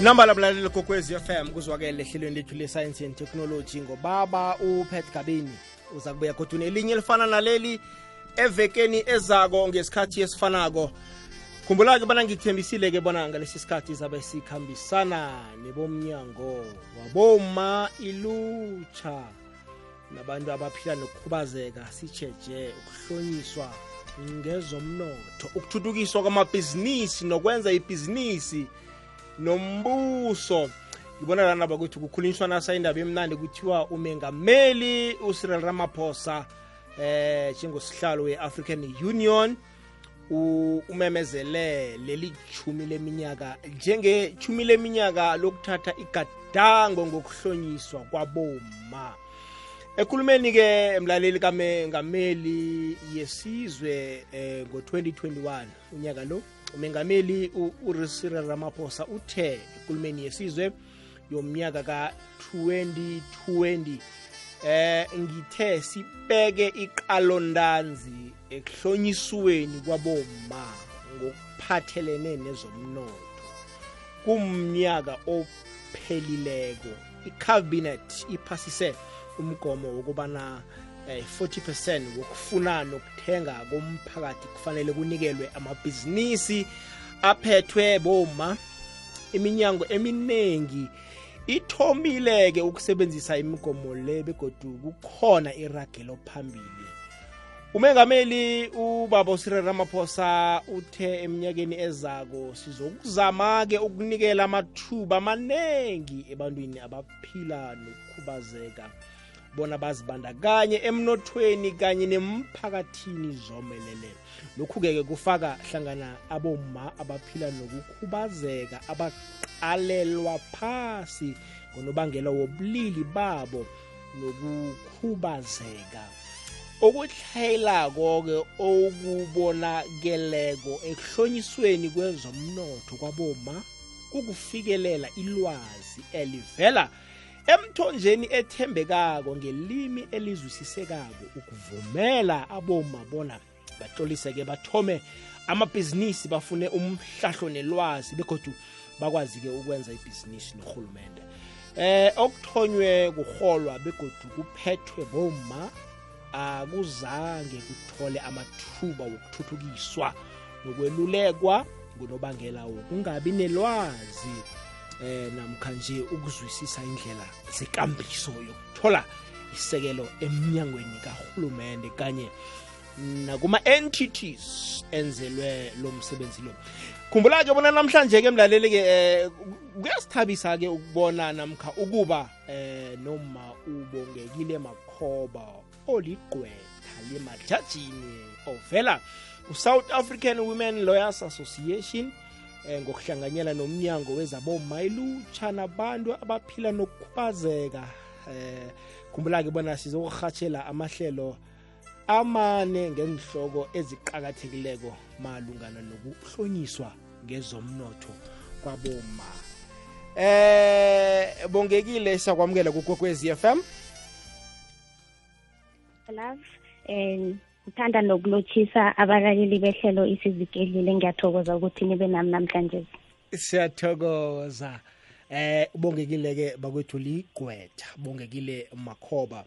nambala mlaleli kokwezi FM kuzwakele ehlelweni lethu le-science and technology ngobaba upet gabini uza kubuya kodwa nelinye elifana naleli evekeni ezako ngesikhathi esifanako. Khumbula-ke bona ngithembisile-ke bona ngalesi sikhathi zabe sikhambisana nebomnyango waboma ilutsha nabantu abaphila nokukhubazeka sitsheje ukuhlonyiswa ngezomnotho ukuthuthukiswa kwamabhizinisi nokwenza ibhizinisi nombuso. Ngibona lana bakwethu kukhulunyiswana sayindaba emnandi kuthiwa umengameli ucyril ramaphosa eh njengosihlalo we-african union. Umemezele leli chumi leminyaka njengechumi leminyaka lokuthatha igadango ngokuhlonyiswa kwaboma ekhulumeni-ke mlaleli kamengameli yesizwe eh, ngo-2021 unyaka lo. Umengameli ucyril ramaphosa uthe ekulumeni yesizwe yomnyaka ka-2020 eh ngithe sibeke iqalondanzi ekuhlonyisweni kwaboma ngokuphathelene nezomnotho. Kumnyaka ophelileko icabinet iphasise umgomo wokubana 40% eh, wokufuna nokuthenga komphakathi kufanele kunikelwe amabhizinisi aphethwe boma iminyango eminingi ithomile-ke ukusebenzisa imigomo le begodu kukhona iragelo phambili. Umengameli ubaba usirel ramaphosa uthe eminyakeni ezako sizokuzama-ke ukunikela amathuba amaningi ebantwini abaphila nokukhubazeka. Bona bazibandakanye emnothweni kanye nemphakathini zomelele. Lokhu-ke ke kufaka hlangana aboma abaphila nokukhubazeka abaqalelwa phasi ngonobangela wobulili babo nokukhubazeka. Okuhlayelako-ke okubonakeleko ekuhlonyisweni kwezomnotho kwaboma kukufikelela ilwazi elivela emthonjeni ethembekako ngelimi elizwisisekako ukuvumela aboma bona batloliseke bathome amabhizinisi bafune umhlahlo nelwazi begodu bakwazi-ke ukwenza ibhizinisi norhulumente eh okuthonywe kuholwa begodu kuphethwe boma akuzange kuthole amathuba wokuthuthukiswa nokwelulekwa ngunobangela wokungabi nelwazi eh namkha nje ukuzwisisa indlela zekambiso yokuthola isekelo eminyangweni kahulumende kanye nakuma entities enzelwe lo msebenzi lo. Khumbula ke bona namhlanje ke mlaleli ke um kuyasithabisa ke ukubona namkha ukuba eh noma ubongekile makhoba oligqwetha lemajajini ovela ku-south african women lawyers association eh, ngokuhlanganyela nomnyango wezaboma ilutsha nabantu abaphila nokukhubazeka. Eh khumbula-ke bona sizokurhatshela amahlelo amane ngenhloko eziqakathekileko malungana nokuhlonyiswa ngezomnotho kwaboma eh bongekile siyakwamukela f FM love and ngithanda nokulotshisa abalaleli behlelo isizikedlile ngiyathokoza ukuthi nibe nami namhlanje. Siyathokoza. Eh ubongekile ke bakwethu ligqwetha bongekile makhoba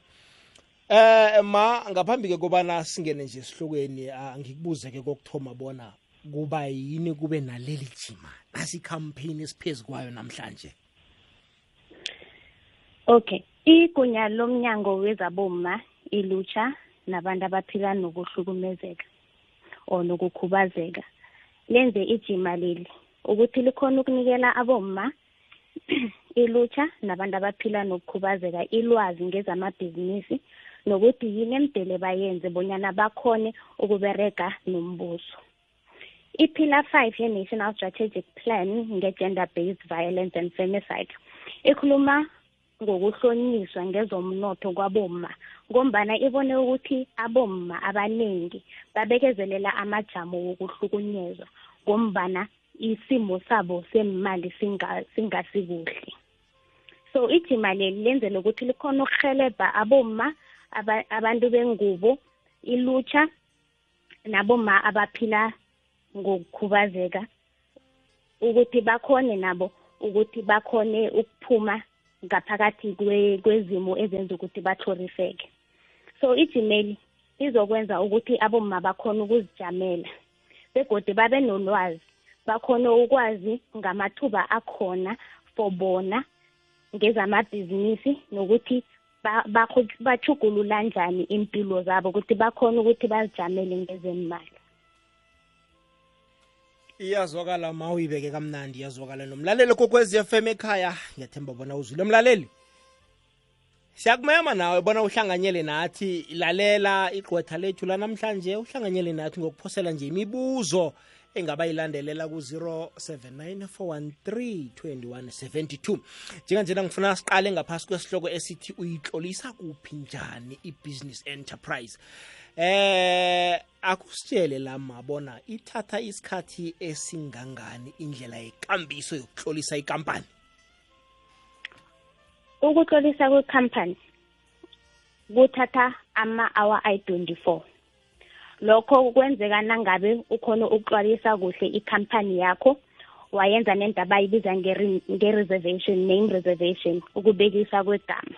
eh ma ngaphambi ke kobana singene nje esihlokweni angikubuze ke kokuthoma bona kuba yini kube naleli jima nasi campaign esiphezulu kwayo namhlanje? Okay igunya lomnyango wezaboma ilutsha nabantu abaphila nokuhlukumezeka or nokukhubazeka. Lenze ijima leli ukuthi likhona ukunikela abomma ilutsha nabantu abaphila nokukhubazeka ilwazi ngezamabhizinisi nokuthi yini emdele bayenze bonyana bakhone ukuberega nombuso. Ipillar 5 ye-national strategic plan nge-gender based violence and femicide ikhuluma ngokuhlonyiswa ngezomnotho kwabomma ngombana ibone ukuthi abomma abaningi babekezelela amajamo wokuhlukunyezwa ngombana isimo sabo semali singasikuhle so ijima leli lenzela ukuthi likhona ukuhelebha abomma abantu bengubo ilutsha naboma abaphila ngokukhubazeka ukuthi bakhone nabo ukuthi bakhone ukuphuma ngaphakathi kwezimo ezenza ukuthi bathoriseke. So i-gmail izokwenza ukuthi abomma bakhona ukuzijamela begodi babe nolwazi bakhona ukwazi ngamathuba akhona for bona ngezamabhizinisi nokuthi bachugulula njani impilo zabo ukuthi bakhona ukuthi bazijamele ngezemali. Iyazwakala ma uyibeke kamnandi iyazwakala nomlaleli kokwezi FM ekhaya. Ngiyathemba bona uzwile mlaleli. Siyakumema nawe bona uhlanganyele nathi lalela igqwetha lethu lanamhlanje uhlanganyele nathi ngokuphosela nje imibuzo engaba yilandelela ku-079 413 2172 njenganjena ngifuna siqale ngaphasi kwesihloko esithi uyitlolisa kuphi njani i-business enterprise? Eh akusitshele lama bona ithatha isikhathi esingangani indlela yekambiso yokuhlolisa ikampani? Ukutlolisa kwekhampani kuthatha ama-hour ayi-24 lokho kwenzeka nangabe ukhona ukuxwalisa kuhle ikhampani yakho wayenza nento abayibiza nge-reservation name reservation ukubekisa kwegama.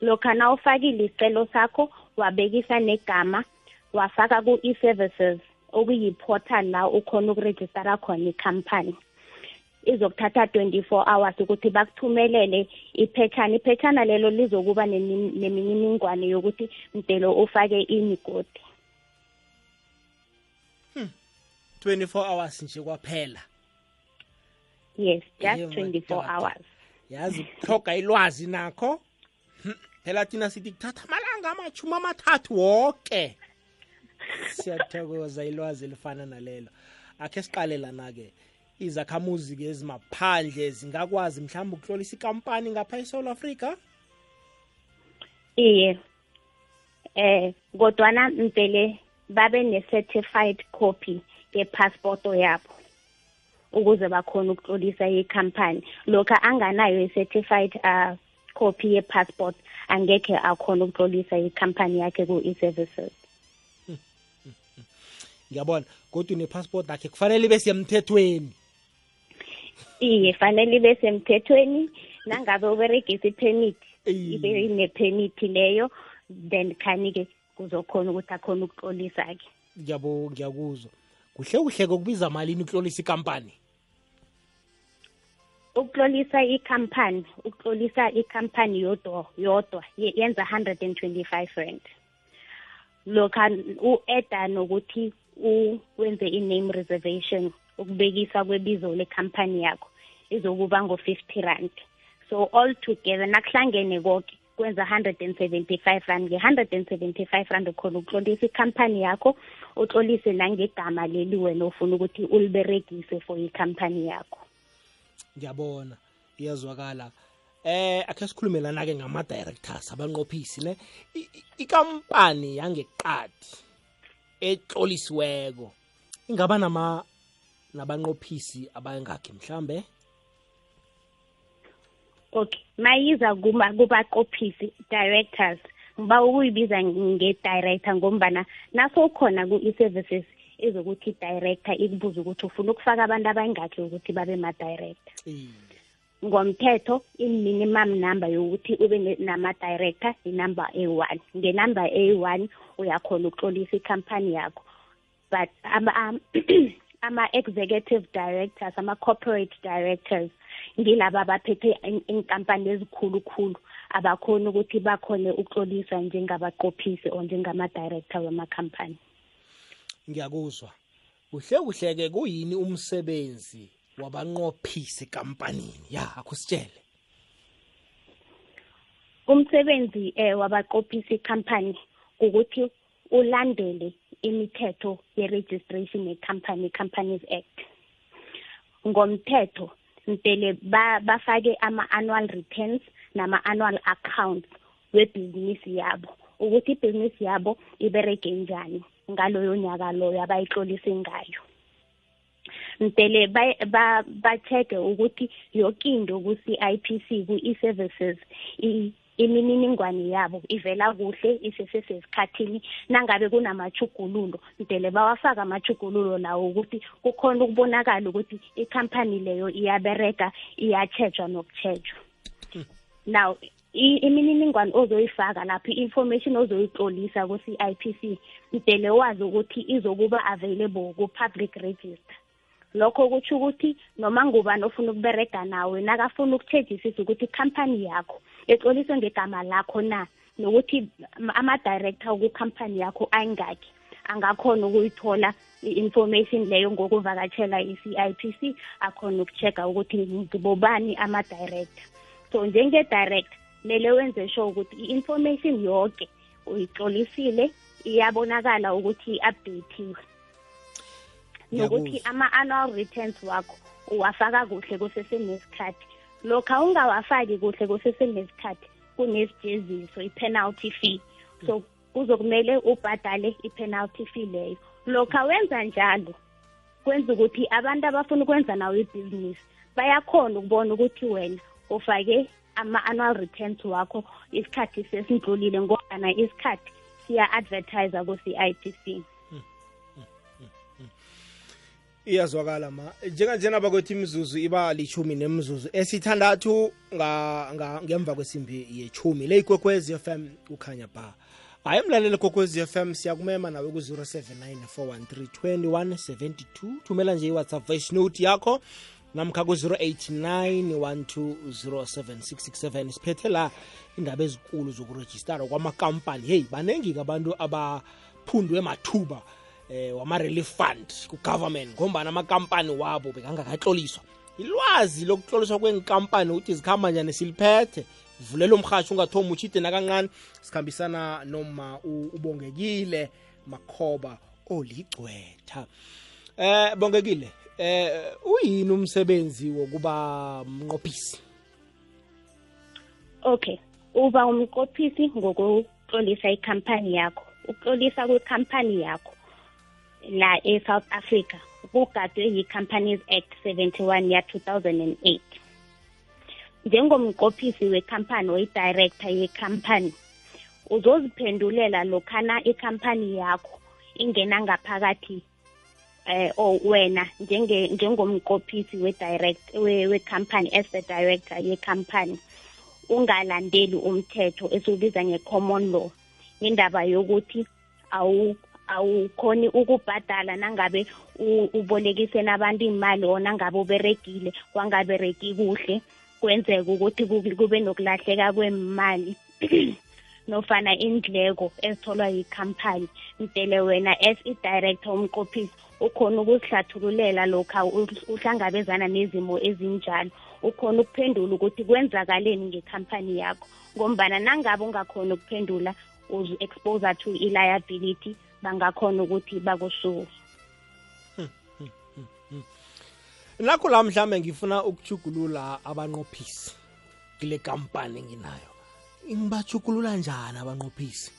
Lokha na ufakile isicelo sakho wabekisa negama wafaka ku-e-services okuyi-portal la ukhona ukurejistara khona ikhampani izokuthatha 24 hours ukuthi bakuthumelele iphethana iphethana lelo lizokuba nemininingwane yokuthi mdelo ufake imigodi 24 hours nje kwaphela. Yes just 24 hours. Yazi kuhloga ilwazi nakho? Hm, phela thina sithi kuthatha amalanga amachumi amathathu woke. Siyathokoza ilwazi elifana nalelo. Akhe siqale lana-ke izakhamuzi-ke ezimaphandle zingakwazi mhlawumbe ukuhlolisa ikampani ngapha eSouth Africa? Iye. Eh kodwana mpele babe ne-certified copy yepassport yabo ukuze bakhona ukutlolisa ikhampani lokho anganayo i-certified uh, copy ye-passport angekhe akhona ukutlolisa ikhampani yakhe ku-e-services. Ngiyabona. Kodwa ne passport akhe kufanele ibe semthethweni. Iye fanele ibe semthethweni. Nangabe uberegisa permit ibe ne-permit leyo then khani-ke kuzokhona ukuthi akhona ukutlolisa-ke ngiyabo ngiyakuzwa. Kuhle kuhle kokubiza malini ukutlolisa ikampani ukutlolisa ikhampani ukutlolisa ikhampani yodwa yodwa yenza 125 rand. Lokha u-eda nokuthi wenze i-name reservation ukubekisa kwebizo lekhampani yakho izokuba ngo-50 rand. So all together nakuhlangene konke kwenza 175 rand. Nge-175 rand khona ukutlolisa ikhampani yakho utlolise nangegama leli wena ofuna ukuthi uliberegise for ikhampani yakho. Ngiyabona. Iyazwakala. Eh akhe sikhulumelana-ke ngama-directors abanqophisi ne ikampani yangeqadi etlolisiweko ingaba nama nabanqophisi abangakhi mhlambe? Okay mayiza kubaqophisi directors. Ngiba ukuyibiza nge-director ngombana naso khona ku-e-services ezokuthi director ikubuza ukuthi ufuna ukufaka abantu abangakhi ukuthi babe ma-director. Ngomthetho i-minimum number yokuthi ube nama-director inumber a-one ngenumber a-one uyakhona ukutlolisa ikhampani yakho. But ama-executive directors ama-corporate directors ngilaba abaphethe inkampani ezikhulu-khulu abakhona ukuthi bakhone ukutlolisa njengabaqophisi or njengama-director wamakhampani. Ngiyakuzwa. Kuhle kuhle-ke kuyini umsebenzi wabanqophisi ekampanini ya akusitshele. Umsebenzi eh wabaqophisi ikhampani ukuthi ulandele imithetho ye-registration ye-company companies act. Ngomthetho mpele bafake ama-annual returns nama-annual accounts webhizinisi yabo ukuthi ibhizinisi yabo iberege njani. Ngaloyo nyaka loyo abayitlolise ngayo. Mpele ba-check-e ukuthi yoke into ku-CIPC ku-e-services imininingwane yabo ivela kuhle isesesesikhathini nangabe kunamachugululo mdele bawafaka amachugululo lawo ukuthi kukhona ukubonakala ukuthi ikhampani leyo iyabereka iyatshejwa nokutshejwa now imininingwane ozoyifaka lapho i-information ozoyitlolisa ku-CIPC mdele wazi ukuthi izokuba available ku-public register. Lokho kutsho ukuthi noma ngubani ofuna ukuberega nawe nakafuna ukutshejisisa ukuthi ikhampani yakho exoliswe ngegama lakho na nokuthi ama-director kukhampani yakho ayingakhi angakhona ukuyithola i-information leyo ngokuvakatshela i-CIPC akhona ukucheck-a ukuthi ngibobani ama-director. So njenge-director kumele wenze sure ukuthi i-information yonke uyixolisile iyabonakala ukuthi i-updathiwe nokuthi ama-annual returns wakho uwafaka kuhle kusesenesikhathi. Lokha ungawafaki kuhle kusesenesikhathi kunesijeziso i-penalty fee. So kuzokumele ubhadale i-penalty fee leyo. Lokha wenza njalo kwenza ukuthi abantu abafuna ukwenza nawo ibhizinisi bayakhona ukubona ukuthi wena ufake ama-annual returns wakho isikhathi sesindlulile ngobana isikhathi siya-advertise ku-CIPC iyazwakala ma. Njenganjena bakwethu imizuzu iba lichumi nemzuzu esithandathu ngemva kwesimbi yechumi le f m ukhanya ba. Hayi mlaleli f m siyakumema nawe ku-079 413 thumela nje iwhatsapp voice note yakho namkha ku-089 1207667 siphethe la indaba ezikulu zokurejistara kwamakampani. Heyi baningi-ke abantu abaphundwe mathuba eh wama-relief fund ku-government ngombana amakampani wabo bekangakatloliswa ilwazi lokutloliswa kwenkampani ukuthi zikhamba njani siliphethe vulela umrhatsho ungathomi utshide nakancane sikhambisana noma ubongekile makhoba oligcwetha. Eh bongekile? Eh uyini umsebenzi wokuba mnqophisi okay uba umnqophisi ngokutlolisa ikhampani yakho. Ukutlolisa kwekhampani yakho la e-South Africa kugadwe yi-Companies Act 71 ya 2008 njengomnqophisi wekhampani oyi-director yekhampani uzoziphendulela lokhana ikhampani yakho ingena ngaphakathi eh o wena njenge njengomnqophisi we-direct we-company as the director yekhampani ungalandeli umthetho esiwubiza nge-common law indaba yokuthi awu awukhoni ukubhadala nangabe ubolekise nabantu imali ona ngabe uberegile kwangabereki kuhle kwenzeka ukuthi kube nokulahleka kwemali. Nofana indleko ezitholwa yikhampani mdele wena as i-director umqophisi ukhona ukuzihlathululela lokha uhlangabezana nezimo ezinjalo. Ukhona ukuphendula ukuthi kwenzakaleni ngekhampani yakho ngombana nangabe ungakhona ukuphendula uzu-expose to i-liability bangakhona ukuthi bakusuke. Nakho la mhlambe ngifuna ukuchugulula abanqophisi kule kampani nginayo ngibachugulula njani abanqophisi?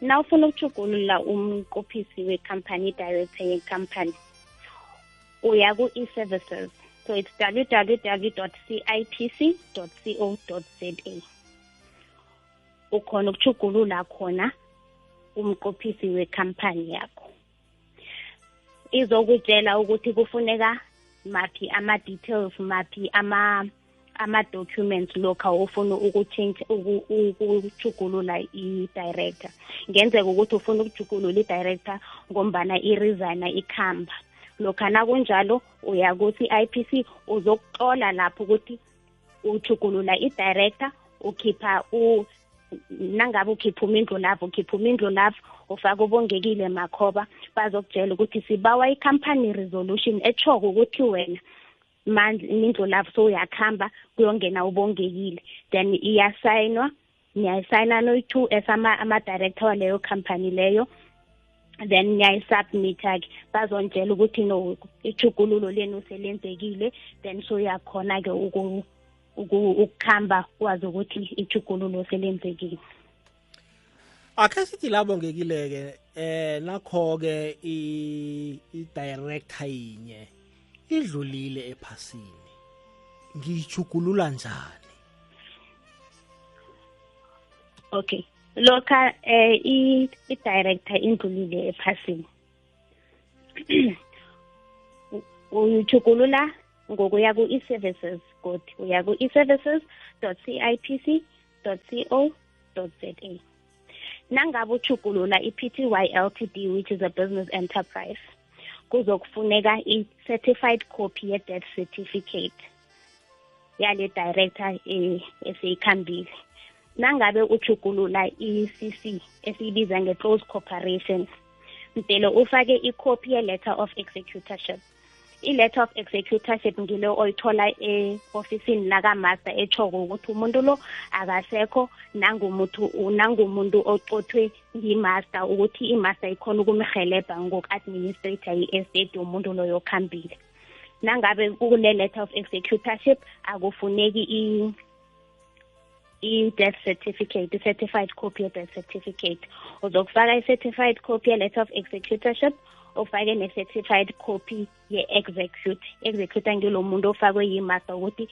Na ufuna ukuchugulula umqophisi wekhampani director yekhampani uya ku-e-services so it's www cipc co za ukhona ukuchugulula khona umqophisi wekhampani yakho. Izokutshela ukuthi kufuneka maphi ama-details maphi ama ama-documents lokha ofuna ukuchange ukuchugulula i-director. Ngenzeka ukuthi ufuna ukuchugulula i-director ngombana i-resigna ikhamba. Lokha nakunjalo uya ku-CIPC uzokuxola lapho ukuthi uchugulula i-director ukhipha nangabe ukhipha umindlu lapho ukhipha umindlu lapho ufake ubongekile makhoba bazokutshela ukuthi sibawa i-company resolution etshoko ukuthi wena manje imindlu lapho sowuyakuhamba kuyongena ubongekile. Then iyasayinwa niyayisayina noyi-two as ama-director waleyo company leyo. Then niyayisubmit-ke bazontshela ukuthi no ichugululo lenu selenzekile then soyakhona-ke ukukhamba wazi ukuthi ichugululo selenzekile. Akhe sithi labo ngekile-ke eh nakho-ke i-director yinye. Idlulile ephasini. Ngiyijugulula njani? Okay. Lokha eh i-director indlulile ephasini. Uyuchukulula ngokuya ku-e-services good uya ku-e-services cipc co za nangabe uchukulula i-pty ltd which is a business enterprise kuzokufuneka i-certified copy ye-death certificate yale director eseyikhambile. Nangabe uchukulula i-cc esiyibiza nge-close corporation mdele ufake i-copy ye-letter of executorship. I-letter of executorship ngile oyithola e-ofisini lakamaster echoko ukuthi umuntu lo akasekho nangumuntu nangumuntu ocothwe yi-master ukuthi i-master ikhona ukumhelebha ngoku-administrator i-estate umuntu loyo khambile nangabe kune-letter of executorship akufuneki i-death certificate i-certified copy ye-death certificate. Uzokufaka i-certified copy ye-letter of executorship ofake ne-certified copy ye-execute. Execute ngilo muntu ofakwe yi-master ukuthi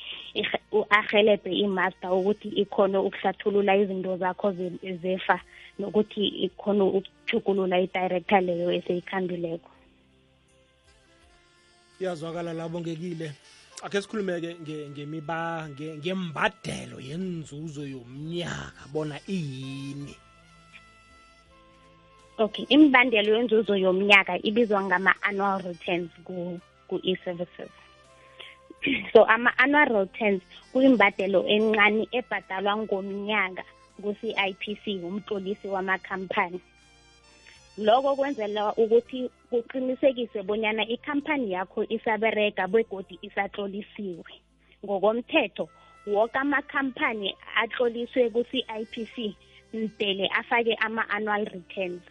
ahelebhe i-master ukuthi ikhone ukuhlathulula izinto zakho zefa nokuthi ikhone ukuchukulula i-director leyo eseyikhambileko iyazwakala labongekile akhe sikhulumeke ngemiba ngembadelo yenzuzo yomnyaka bona iyini? Okay imbandelo yenzuzo yomnyaka ibizwa ngama-annual returns ku-e-services. So ama-annual returns kuyimbadelo encane ebhadalwa ngomnyaka ku-CIPC umtlolisi wamakhampani. Lokho kwenzela ukuthi kuqinisekise bonyana ikhampani yakho isaberega begodi isatlolisiwe. Ngokomthetho woke amakhampani atloliswe ku-CIPC mdele afake ama-annual returns.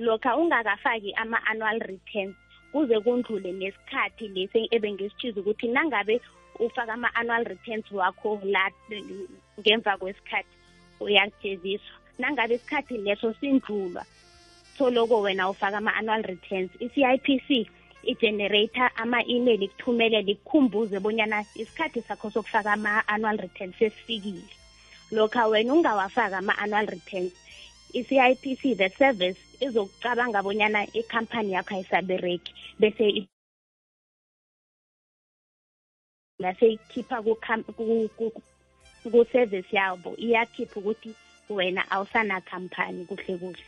Lokha ungakafaki ama-annual returns kuze kundlule nesikhathi lesi ebengisitshiza ukuthi nangabe ufaka ama-annual returns wakho la ngemva kwesikhathi uyakujeziswa. Nangabe isikhathi leso sindlulwa soloko wena ufaka ama-annual returns. i-CIPC igenerator ama-email ikuthumelele ikukhumbuze bonyana isikhathi sakho sokufaka ama-annual returns sesifikile. Lokha wena ungawafaka ama-annual returns i-CIPC the service izokucabanga bonyana ikhampani yakho ayisabereki bese laseyikhipha ku-service yabo iyakhipha ukuthi wena awusanakhampani kuhle kuhle.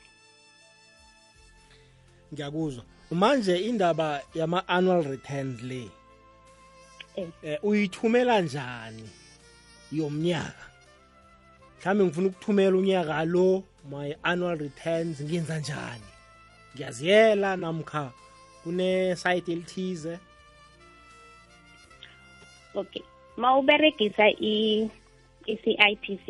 Ngiyakuzwa. Manje indaba yama-annual returns le eh uyithumela njani yomnyaka mhlawumbe ngifuna ukuthumela unyaka lo my annual returns ngenza njani? Ngiyaziyela namkha kune-site elithize. Okay ma uberegisa i-CIPC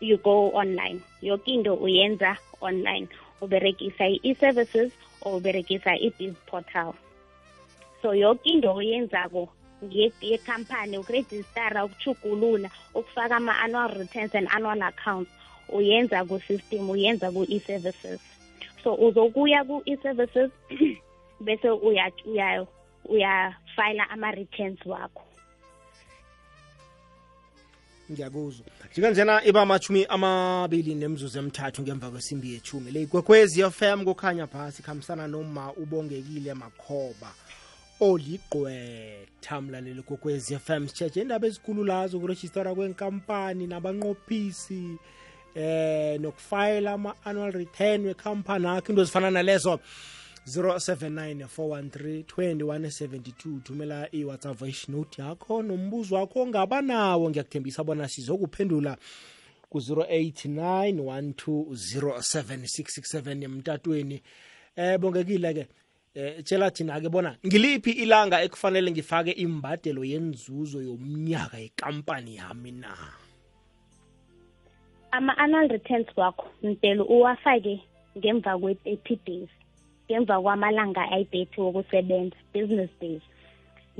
you go online. Yoke into uyenza online. Uberegisa i-e-services or uberegisa i-biz portal. So yoke into oyenzako yekhampani ukurejistara ukuchugulula ukufaka ama-annual returns and annual accounts. Uyenza ku-system uyenza ku-e-services. So uzokuya ku-e-services bese uyafayila uya, uya ama-returns wakho. Ngiyakuzwa. Njenganjena iba amachumi amabili nemzuzu emthathu ngemva kwesimbi yechumi le ikwekwezi fm kukhanya phasi khambisana noma ubongekile makhoba. Oligqwetha mlaleli kokwezi FM sitshetshe indaba ezikhulu lazo kurejistara kwenkampani nabanqophisi eh nokufayela ama-annual return wekhampani akho. Into ezifana nalezo 079 413 2172 thumela i-whatsapp voice note yakho nombuzo wakho ongaba nawo. Ngiyakuthembisa bona sizokuphendula ku-089 1207667 emtatweni. Eh bongekile-ke. Eh tshela thina ke bona ngiliphi ilanga ekufanele ngifake imbadelo yenzuzo yomnyaka yekampani yami na? Ama-annual returns wakho mdelo uwafake ngemva kwe-thirty days ngemva kwamalanga ayi-thirty wokusebenza business days.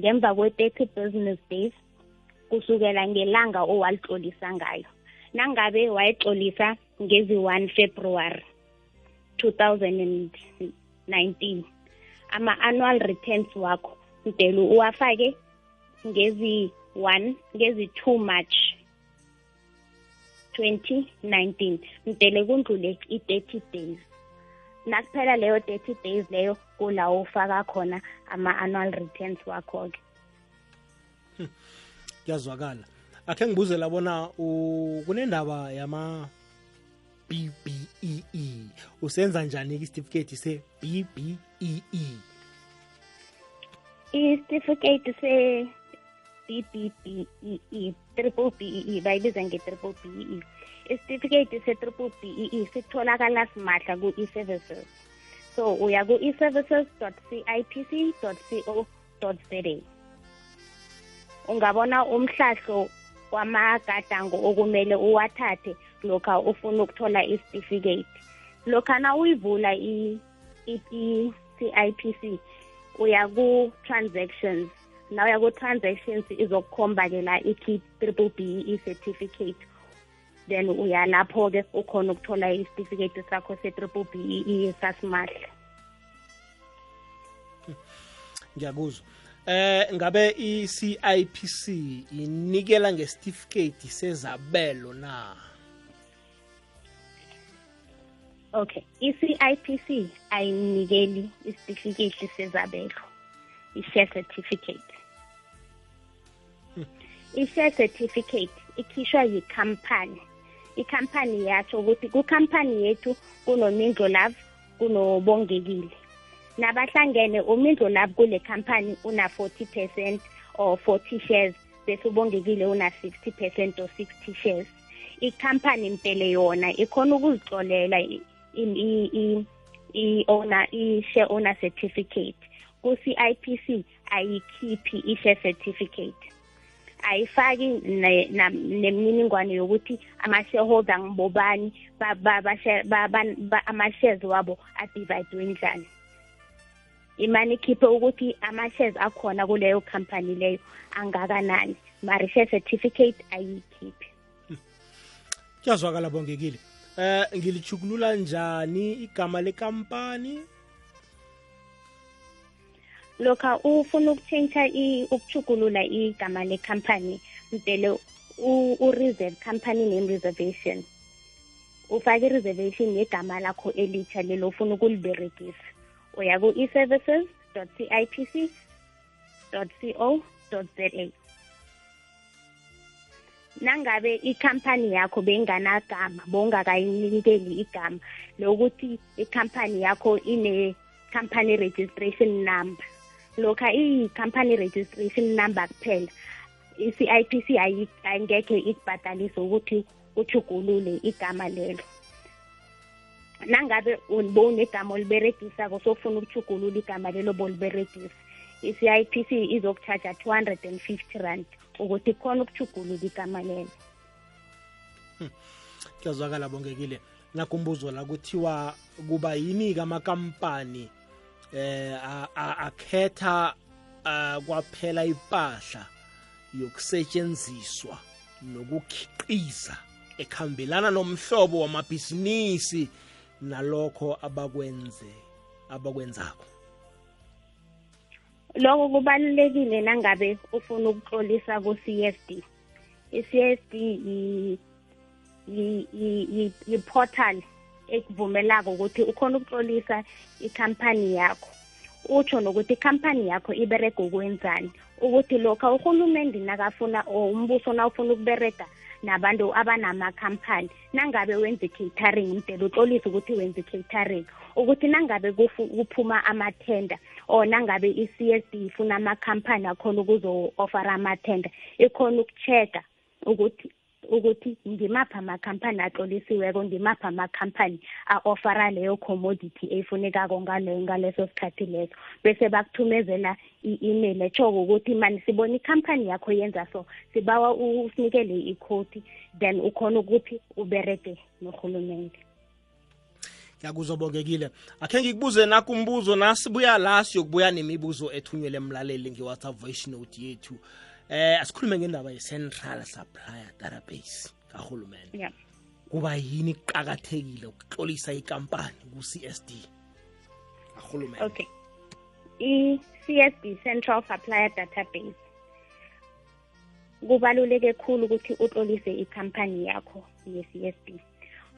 Ngemva kwe-thirty business days kusukela ngelanga owalitlolisa ngayo. Nangabe wayitlolisa ngezi-one february 2019 ama-annual returns wakho mdelu uwafake ngezi-one ngezi-two march 2019 mdele kundlule i-30 days. Nakuphela leyo 30 days leyo kula ufaka khona ama-annual returns wakho-ke. Kuyazwakala. Akhe ngibuzela bona kunendaba yama BBEE usenza njani isitifiketi se-BBEE isitifiketi se BBBEE triple BEE bayibiza nge-triple BEE isitifiketi se-triple BEE sitholakala simahla ku-e-services so uya ku-e-services cipc co za ungabona umhlahlo wamagadango okumele uwathathe lokha ufuna ukuthola isitifiketi lokha na uyivula i-CIPC uya ku-transactions. Na uya ku-transactions izokukhomba-ke la ithi triple b i-certificate. Then uya lapho-ke ukhona ukuthola isitifiketi sakho se-triple b e sasimahla ngiyakuzwa. Eh ngabe i-CIPC inikela ngesitifiketi sezabelo na? Okay i-CIPC ayinikeli isitifiketi sezabelo i-share certificate. I-share certificate ikhishwa yikhampani. Ikhampani yatsho ukuthi kukhampani yethu kunomindlo love kunobongekile. Nabahlangene umindlo love kule khampani una-40 percent or 40 shares bese ubongekile una-60 percent or 60 shares. Ikhampani mpele yona ikhona ukuzixolela i-owner i-share owner certificate. ku-CIPC ayikhiphi i-share certificate. Ayifaki nemininingwane yokuthi ama-shareholder ngibobani ama-shares wabo adivayidwe njani imani ikhiphe ukuthi ama-shares akhona kuleyo company leyo angakanani. Mari share certificate ayikhiphi. Kuyazwakala bongekile. Eh ngilichukulula njani igama lekampani? Lokha ufuna ukutshentsha ukuchugulula igama lekhampani mdele u-reserve company name reservation. Ufake i-reservation yegama lakho elitsha lelo ufuna ukuliberegisa. Uya ku-e-services cipc co za nangabe ikhampani yakho beyinganagama bowungakayinikeli igama lokuthi ikhampani yakho ine-company registration number. Lokha i-company registration number kuphela i-CIPC ayingekhe ikubhatalise ukuthi uchugulule igama lelo. Nangabe bowunegama oliberegisako sofuna ukuchugulula igama lelo boliberegisa i-CIPC izokuchaja 250 rand. Ukuthi khona ukuchugulula igama lelo hmm. kuyazwakala bongekile nakumbuzo la kuthiwa kuba yini-ke amakampani eh akhetha kwaphela impahla yokusetshenziswa nokukhiqiza ekhambelana nomhlobo wamabhizinisi nalokho abakwenze abakwenzako lokho kubalulekile nangabe ufuna ukuxolisa ku-CSD i-CSD yi-portal ekuvumelako ukuthi ukhona ukuxolisa ikhampani yakho. Utsho nokuthi ikhampani yakho iberega ukwenzani. Ukuthi lokho uhulumende nakafuna or umbuso nawufuna ukuberega nabantu abanamakhampani nangabe wenza i-catering mdele uxolise ukuthi wenza i-catering ukuthi nangabe kuphuma amathenda or nangabe i-CSD ifuna amakhampani akhona ukuzo-ofara amathenda ikhona ukucheck-a ukuthi ukuthi ngimaphi amakhampani atlolisiweko ngimaphi amakhampani a-ofara leyo commodity efunekako ngaleso sikhathi leso. Bese bakuthumezela i-email etshoko ukuthi mani sibona ikhampani yakho yenza so sibawa usinikele ikhoti then ukhona ukuthi uberege nohulumende ngiyakuzobongekile. Akhe ngikubuze nakumbuzo nasibuya la siyokubuya nemibuzo ethunyelwe emlaleli nge-whatsapp voice note yethu. Eh asikhulume ngendaba ye-central supplier database kahulumende yeah. kuba yini kuqakathekile ukuhlolisa ikampani ku-CSD kahulumende okay. i-CSD central supplier database kubaluleke khulu ukuthi utlolise ikhampani yakho ye-CSD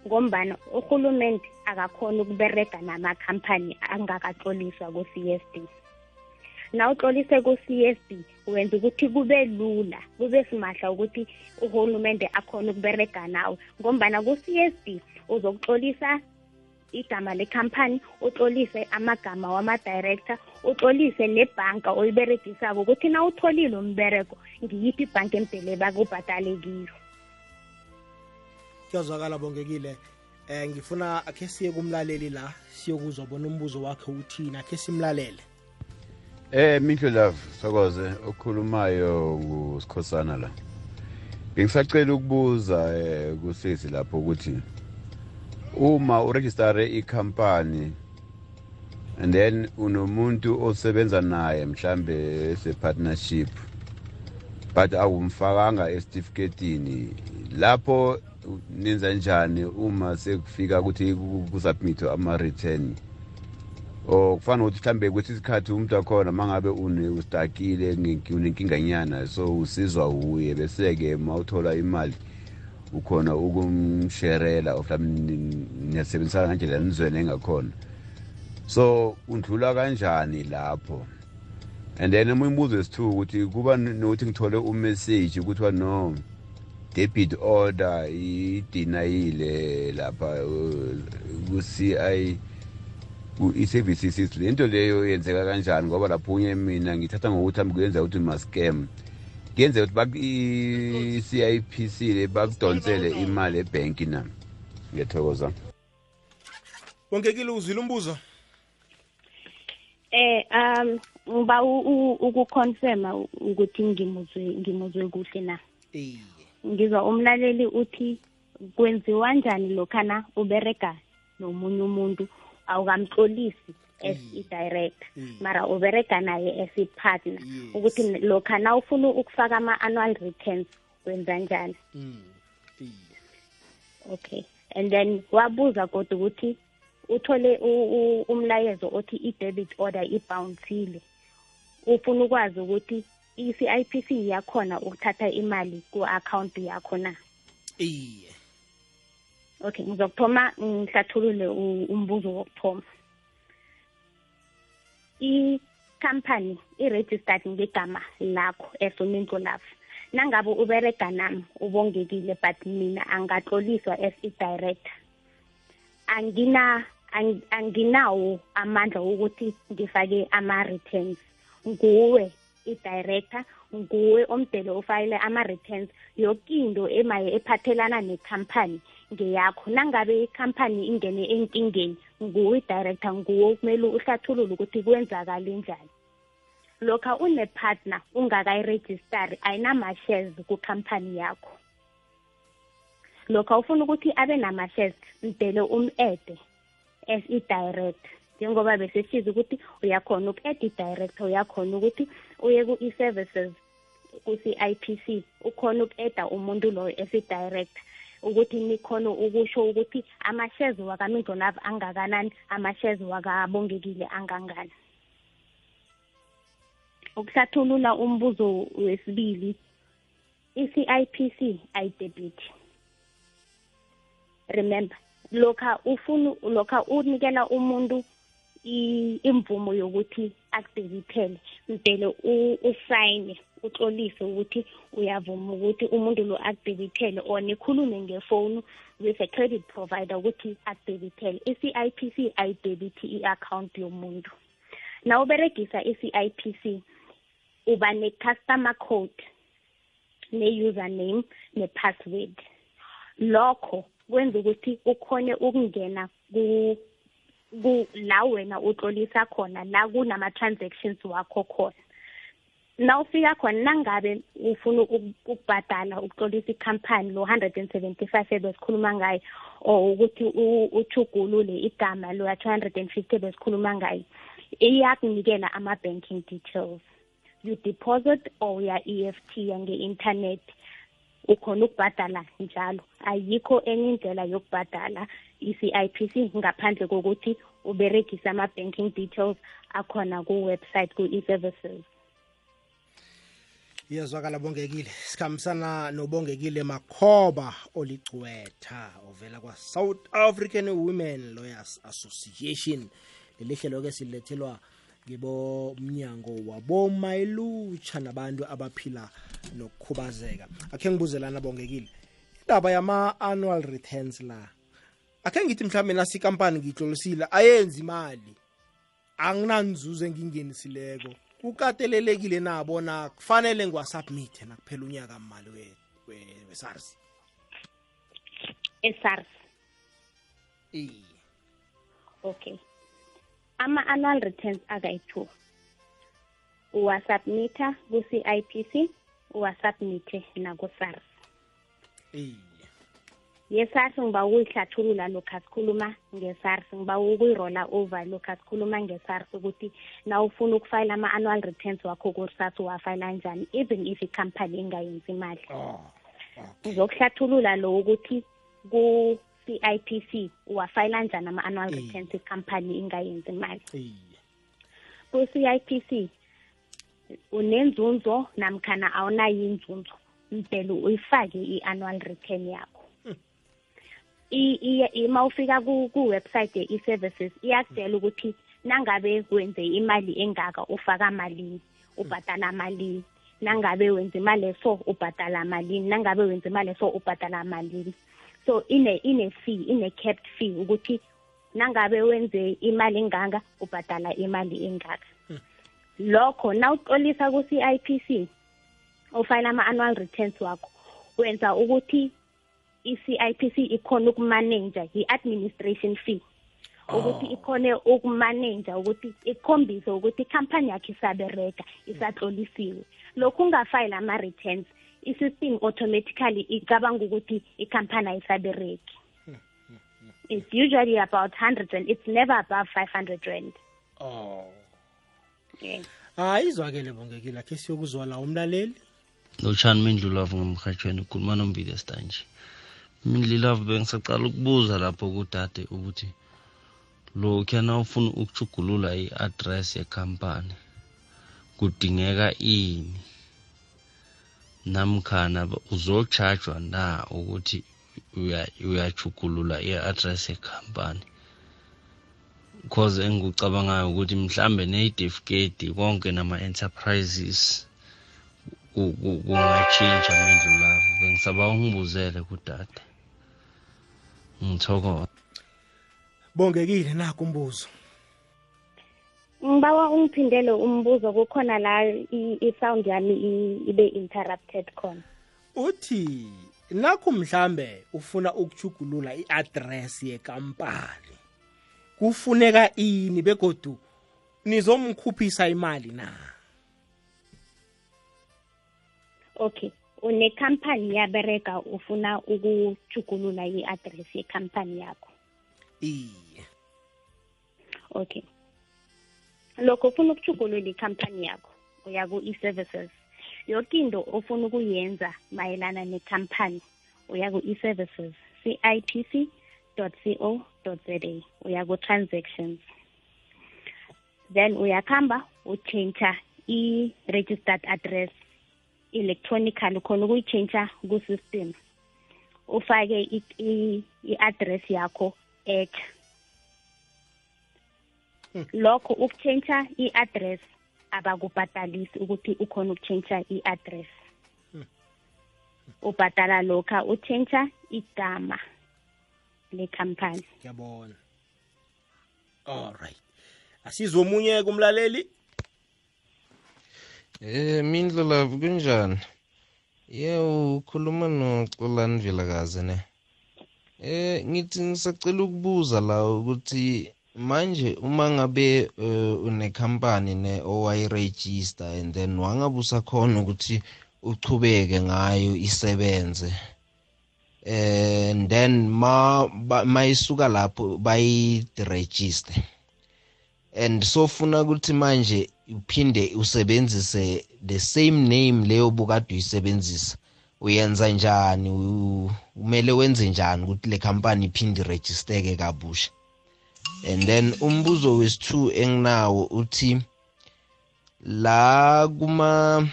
ngombana uhulumende akakhona ukuberega namakhampani angakatloliswa ku-CSD nawutlolise ku-CSD wenza ukuthi kube lula kube simahla ukuthi uhulumende akhona ukuberega nawe ngombana ku-CSD uzokutlolisa igama lekhampani utlolise amagama wama-director utlolise nebhanka oyiberegisako ukuthi na utholile umbereko ngiyiphi ibhanka emdele bakubhadale kiyo. Kuyazwakala bongekile eh ngifuna akhe siye kumlaleli la siyokuzwa bona umbuzo wakhe uthini akhe simlalele Eh Mihlo Love Sokoze okhulumayo nguSikhosana la. Bengisacela ukubuza eh kusisi lapho ukuthi uma uregister ikhampani and then unomuntu osebenza naye mhlambe ese partnership but awumfakanga esitifiketini lapho nenza njani uma sekufika ukuthi kusubmit ama return or kufana ukuthi mhlambe kwethi isikhathi umuntu wakhona mangabe ustakile unenkinganyana so usizwa uye bese-ke ma uthola imali ukhona ukumsherela or mhlawumbe niyasebenzisana ngendlela nizwene engakhona. So undlula kanjani lapho? And then omunye umbuzo wesithuku ukuthi kuba nokuthi ngithole umessage kuthiwa no debit order idinayile lapha uh, ku-ci i-services le nto leyo yenzeka kanjani? Ngoba lapho unye mina ngithatha ngokuthi hambe kuyenza ukuthi ma-scam. Kuyenzeka ukuthi i-cipc le bakudonsele imali ebhenki na? Ngiyathokoza. Wongekile uzwile umbuzo? Eh um ngiba ukuconfirma ukuthi ngimuzwe ngimuzwe kuhle na? Iye ngizwa umlaleli uthi kwenziwa njani lokhana uberega nomunye umuntu? Awukamtlolisi as i-director mara uberega naye as i-partner ukuthi lokha na ufuna ukufaka ama-annual returns wenza njani? Okay. And then wabuza kodwa ukuthi uthole umlayezo othi i-debit order ibouncile ufuna ukwazi ukuthi i-CIPC yakhona ukuthatha imali ku-account yakho na? Iye. Okay ngizokuthoma ngihlathulule umbuzo wokuthoma. I-company i-registered ngegama lakho umuntu lavo nangabe uberega nami ubongekile but mina angatloliswa as i-director. Angina anginawo amandla wokuthi ngifake ama-returns nguwe i-director nguwe omdele ufayile ama-returns. Yokinto emaye ephathelana nekhampani ngeyakho. Nangabe ikhampani ingene enkingeni nguwe i-director nguwe kumele uhlathulule ukuthi kwenzakale njani. Lokha une-partner ungakayirejistari ayinama-shares kukhampani yakho. Lokha ufuna ukuthi abe nama-shares mdele um-ede as i-director. Njengoba beseshize ukuthi uyakhona uku-add i-director uyakhona ukuthi uye ku-e-services ku-CIPC ukhona uku-edda umuntu loyo esi-director ukuthi nikhona ukusho ukuthi ama-shares wakamindlonavo angakanani ama-shares wakabongekile angangani. Ukuhlathulula umbuzo wesibili i-CIPC ayidebit. Remember lokha ufuna lokha unikela umuntu imvumo yokuthi akudebithele mdele usayine utlolise ukuthi uyavuma ukuthi umuntu lo akudebithele or nikhulume ngefoni with a credit provider ukuthi akudebithele i-CIPC ayidebithi i-account yomuntu. Na uberegisa i-CIPC uba ne-customer code ne-username ne-password. Lokho kwenza ukuthi ukhone ukungena la wena utlolisa khona la kunama-transactions wakho khona. Na ufika khona nangabe ufuna ukubhadala ukutlolisa ikhampani lo 175 ebesikhuluma ngayo or ukuthi uchugulule igama lo 250 ebesikhuluma ngayo iyakunikela ama-banking details. You deposit or uya-EFT yange-internet ukhona ukubhadala njalo. Ayikho enye indlela yokubhadala i-CIPC ngaphandle kokuthi uberegise ama-banking details akhona ku-website ku-e-services. Iyazwakala bongekile. Sikhambisana nobongekile makhoba oligcwetha ovela kwa-south african women lawyers association. Leli hlelo-ke silethelwa ngibomnyango wabomayilutsha nabantu abaphila nokukhubazeka. Akhe ngibuzelana bongekile indaba yama-annual returns la akhe ngithi mhlawumbe nasikampani ngiyihlolisile ayenzi imali. Anginanzuzo engingenisileko. Kukatelelekile na bona kufanele ngiwasubmithe nakuphela unyaka mali we-sars? e-SARS. Iye. Okay. Ama-annual returns akayi-two. Uwasubmitha ku-CIPC uwasubmithe naku-SARS iye ye-SARS ngiba ukuyihlathulula lokhu sikhuluma nge-SARS ngiba ukuyirola over lokhu sikhuluma nge-SARS ukuthi na ufuna ukufayila ama-annual returns wakho ku-SARS uwafayila njani even if ikhampani ingayenzi imali. Oh ngizokuhlathulula lo ukuthi ku-CIPC uwafayila njani ama-annual returns ikhampani ingayenzi imali? ku-CIPC unenzunzo namkhana awunayo inzunzo mpela uyifake i-annual return yakho. Ima ufika ku- ku-website ye-e-services iyakutshela ukuthi nangabe wenze imali engaka ufaka malini ubhatala malini. Nangabe wenza imali eso ubhatala malini. Nangabe wenza imali eso ubhatala malini. So ine ine fee ine capped fee ukuthi nangabe wenze imali enganga ubhatala imali engaka. Lokho nawuxolisa ku-CIPC ufayila ama-annual returns wakho wenza ukuthi i-CIPC ikhona ukumaneja i-administration fee. Ukuthi ikhone ukumaneja ukuthi ikhombise ukuthi ikhampani yakho isaberega isatlolisiwe. Lokhu ungafayile ama-returns. I-system automatically icabanga ukuthi ikhampani ayisaberegi. It's usually about 100 rand. It's never above 500 rand. Oh. Yeah. hayi izwakele bongekile akhe siyokuzwa la umlaleli? Lotshani mindlulavu ngemrhatshweni ukhuluma nombile stanje mindlulavu bengisacala ukubuza lapho kudade ukuthi lokhuyana ufuna ukujugulula i-address yekhampani kudingeka ini? Namkhana ba- uzocharjwa na ukuthi uya- uyajugulula i-address yekhampani? Cause engikucabangayo ukuthi mhlambe neyidefiketi konke nama-enterprises ku- ku- kungatshintsha mindlulavu bengisaba ungibuzele kudade. Ngithokoza bongekile nakho umbuzo. Ngibawa ungiphindele umbuzo kukhona la i- i-sound yami i- ibe interrupted khona. Uthi nakho mhlambe ufuna ukujugulula i-address yekampani kufuneka ini begodu nizomkhuphisa imali na? Okay unekhampani yaberega ufuna ukujugulula i-address yekhampani yakho? Iye. Okay lokho ufuna ukujugulula ikhampani yakho uya ku-e-services. Yoke into ofuna ukuyenza mayelana nekhampani uya ku-e-services cipc co za uya ku-transactions. Then uyakhamba utshintsha i-registered address electronically khona ukuyitshintsha ku-system. Ufake i-address yakho etha lokho ukutshintsha i-address abakubhatalisi ukuthi ukhona ukutshintsha i-address. Ubhatala lokha utshintsha igama lekhampani ngiyabona. Alright asizwe omunye kumlaleli? Eh mindlela kunjani? Ye ukhuluma noXolani Vilakazi ne. Eh ngithi ngisacela ukubuza la ukuthi manje uma ngabe eh, unekhampani ne owayiregister and then wangabe usakhona ukuthi uchubeke ngayo isebenze and then ma mayisuka lapho bayiregister. And sofuna ukuthi manje uphinde usebenzise the same name leyo bukade uyisebenzisa uyenza njani? Kumele wenze njani ukuthi le company iphinde irejisteke kabusha? And then umbuzo wesi-2 enginawo uthi la kuma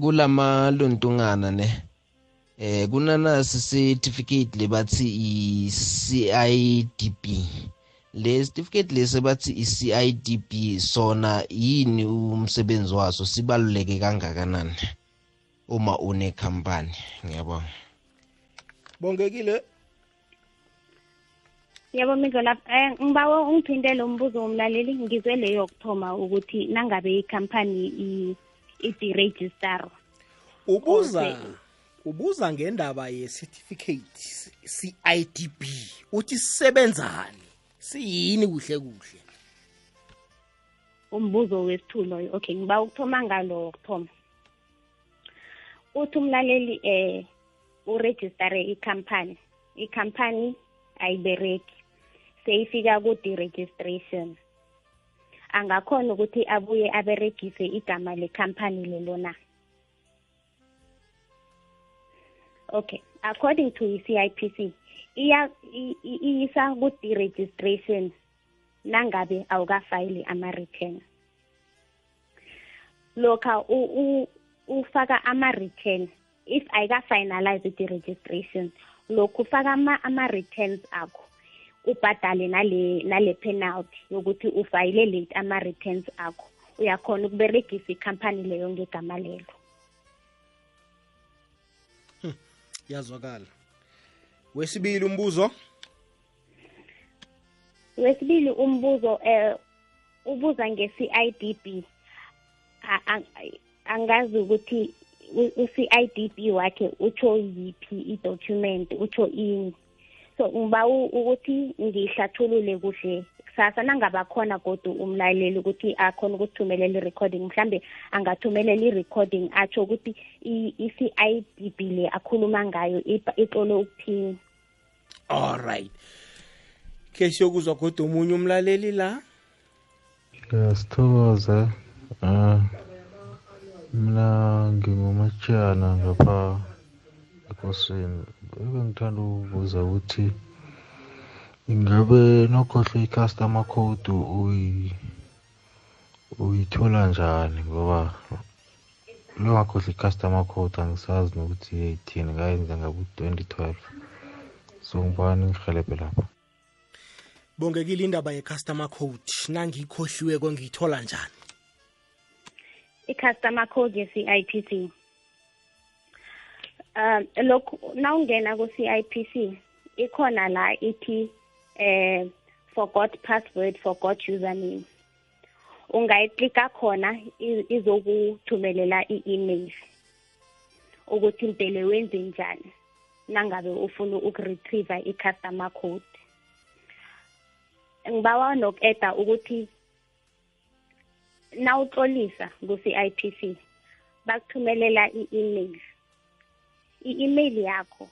kulamalontungana ne eh kunanasi certificate lebathi i-CIDB le certificate lesi bathi i-CIDB sona yini umsebenzi waso? Sibaluleke kangakanani uma unekhampani? Ngiyabonga. Bongekile. Yebo mindlola um ngibawa ungiphindele umbuzo womlaleli ngizwe leyo yokuthoma ukuthi nangabe ikhampani i-deregister ubuza ubuza ngendaba ye-certificate CIDB uthi sisebenzani? Siyini kuhle kuhle? Umbuzo wesithu loyo okay ngiba ukuthoma ngalo wokuthoma uthi umlaleli eh uregistare ikhampani ikhampani ayibereki seyifika ku-deregistration angakhona ukuthi abuye aberegise igama lekhampani lelo na. Okay according to i-CIPC iya iyisa ku-deregistration nangabe awukafayili ama-return. Lokha ufaka ama-return if ayika-finalize i-deregistration lokhu ufaka ama-returns akho. Ubhadale nale nale penalty yokuthi ufayile late ama-returns akho. Uyakhona ukuberegisa ikhampani leyo ngegama lelo. Hm, yazwakala wesibili umbuzo? Wesibili umbuzo eh ubuza nge-CIDB angazi ukuthi u-CIDB wakhe utsho yiphi i-document utsho ini so ngiba ukuthi ngihlathulule kuhle kusasa nangaba khona kodwa umlaleli ukuthi akhona ukuthumelela i-recording mhlambe angathumelela i-recording atsho ukuthi i-CIDB le akhuluma ngayo itlole ukuthini. Alright ke siyokuzwa kodwa omunye umlaleli la? Ngiyasithokoza um mina ngingumatshana ngapha ekosini ebengithanda ukubuza ukuthi ingabe nokhohlwe i-customer code uyithola njani? Ngoba longakhohlwa i-customer code angisazi nokuthi yayithini ngayenza ngabe u-twenty twelve. So ngibani ngihelebhe lapho. Bongekile indaba ye-customer code. Nangiyikhohliweko ngiyithola njani? I-customer code ye-CIPC um lokhu nawungena ku-CIPC ikhona la ithi eh forgot password forgot username. Ungayiklika khona izokuthumelela i-email ukuthi impele wenze njani nangabe ufuna ukuretriever i-customer code. Ngibawa noku-eda ukuthi nawutlolisa ku-CIPC bakuthumelela i-email. I-email yakho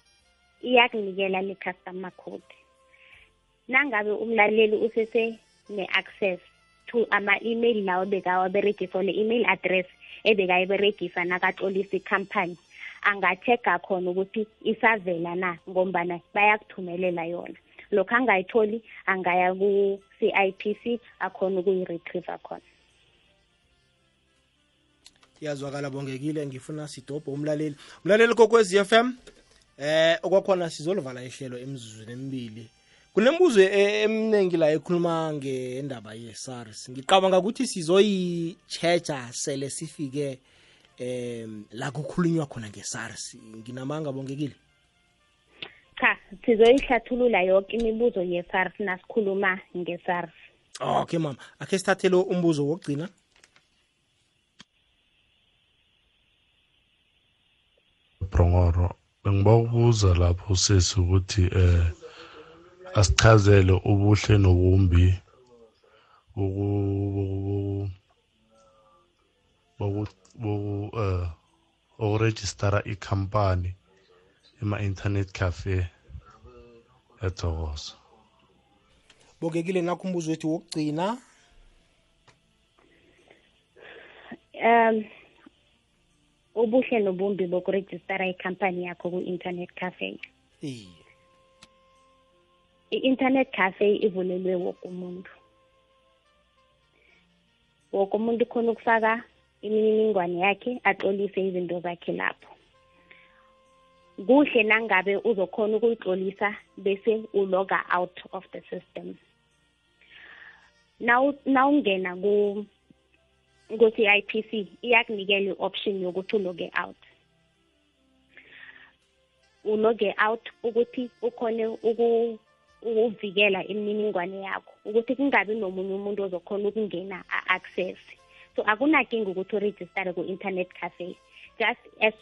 iyakunikela le-customer code. Nangabe umlaleli usese ne-access to ama-email lawo bekawaberegisa or le-email address ebekayiberegisa nakatlolisa ikhampani angachecka khona ukuthi isavela na ngombana bayakuthumelela yona. Lokhu angayitholi angaya ku-CIPC akhona ukuyi-retriever khona. Yazwakala bongekile ngifuna sidobho umlaleli. Umlaleli kokwezi FM eh okwakhona sizolivala ihlelo emizuzweni emibili kunembuzo eminingi la ekhuluma ngendaba ye-SARS. Ngicabanga ukuthi sizoyi-checha sele sifike em la kukhulunywa khona nge-SARS. Nginamanga bongekile? Cha sizoyihlathulula yonke imibuzo ye-SARS nasikhuluma nge-SARS. Okay mama. Akhe sithathele umbuzo wokugcina. Brongoro bengiba ukubuza lapho sesi ukuthi eh asichazele ubuhle nobumbi boku boku boku eh okurejistara ikhampani ema-internet cafe ethokoza. Bokekile nakho umbuzo wethu wokugcina. Um ubuhle nobumbi bokurejistara ikhampani yakho ku-internet cafe. Iye i-internet cafe ivulelwe woke umuntu. Woke umuntu khona ukufaka imininingwane yakhe atlolise izinto zakhe lapho. Kuhle nangabe uzokhona ukuyitlolisa bese uloga out of the system. Nawungena ku ku-CIPC iyakunikela i-option yokuthi uloge out. Uloge out ukuthi ukhone ukuvikela imininingwane yakho ukuthi kungabi nomunye umuntu ozokhona ukungena a-access. So akunakinga ukuthi uregistare ku-internet cafe. Just as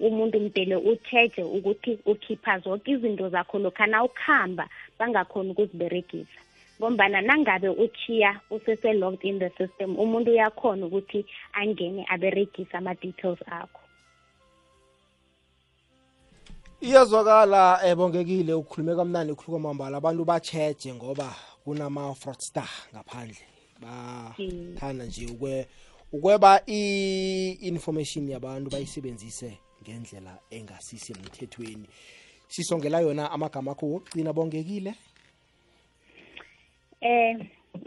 umuntu mdele ucheje ukuthi ukhipha zonke izinto zakho lokhana ukuhamba bangakhona ukuziberegisa. Ngombana nangabe uchiya usese-logged in the system umuntu uyakhona ukuthi angene aberegise ama-details akho. Iyazwakala ebongekile ukhulume kamnandi ukhuluka mambala abantu bacheje ngoba kunama-fraudster ngaphandle. Bathanda nje ukwe ukweba i-information yabantu bayisebenzise ngendlela engasisemthethweni sisongela yona amagama akho wokugcina bongekile? Eh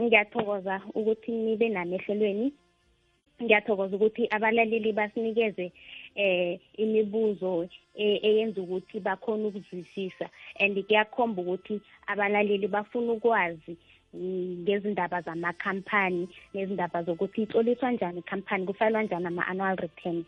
ngiyathokoza ukuthi nibe nami ehlelweni ngiyathokoza ukuthi abalaleli basinikeze eh imibuzo eyenza ukuthi bakhona ukuzwisisa. And kuyakhomba ukuthi abalaleli bafuna ukwazi ngezindaba zamakhampani nezindaba zokuthi itloliswa njani ikhampani kufalwa njani ama-annual returns.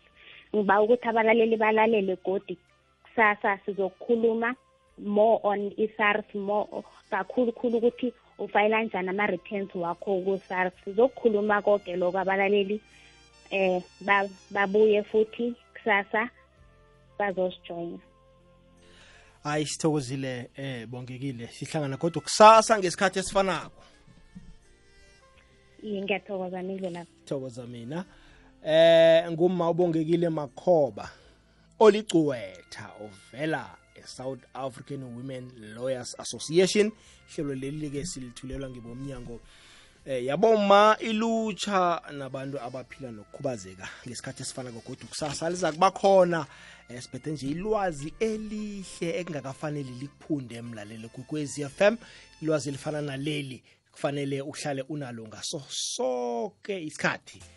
Ngiba ukuthi abalaleli balalele godi kusasa sizokukhuluma more on i-sars more kakhulu khulu ukuthi ufayela njani ama-returns wakho ku-sars sizokukhuluma konke lokho abalaleli eh babuye futhi kusasa bazosijoyina hayi sithokozile eh bongekile sihlangana kodwa kusasa ngesikhathi esifanako. Iye ngiyathokoza nindlela thokoza mina. Eh ngumma ubongekile makhoba olicwetha ovela e-south african women lawyers association. Hlelo leli ke silithulelwa ngibomnyango eh yaboma ilutsha nabantu abaphila nokukhubazeka ngesikhathi esifana kogoda kusasa. Liza kuba khona esiphethe nje ilwazi elihle ekungakafanele likuphunde emlalelo kukwezi FM ilwazi elifana naleli kufanele uhlale unalo ngaso sonke isikhathi.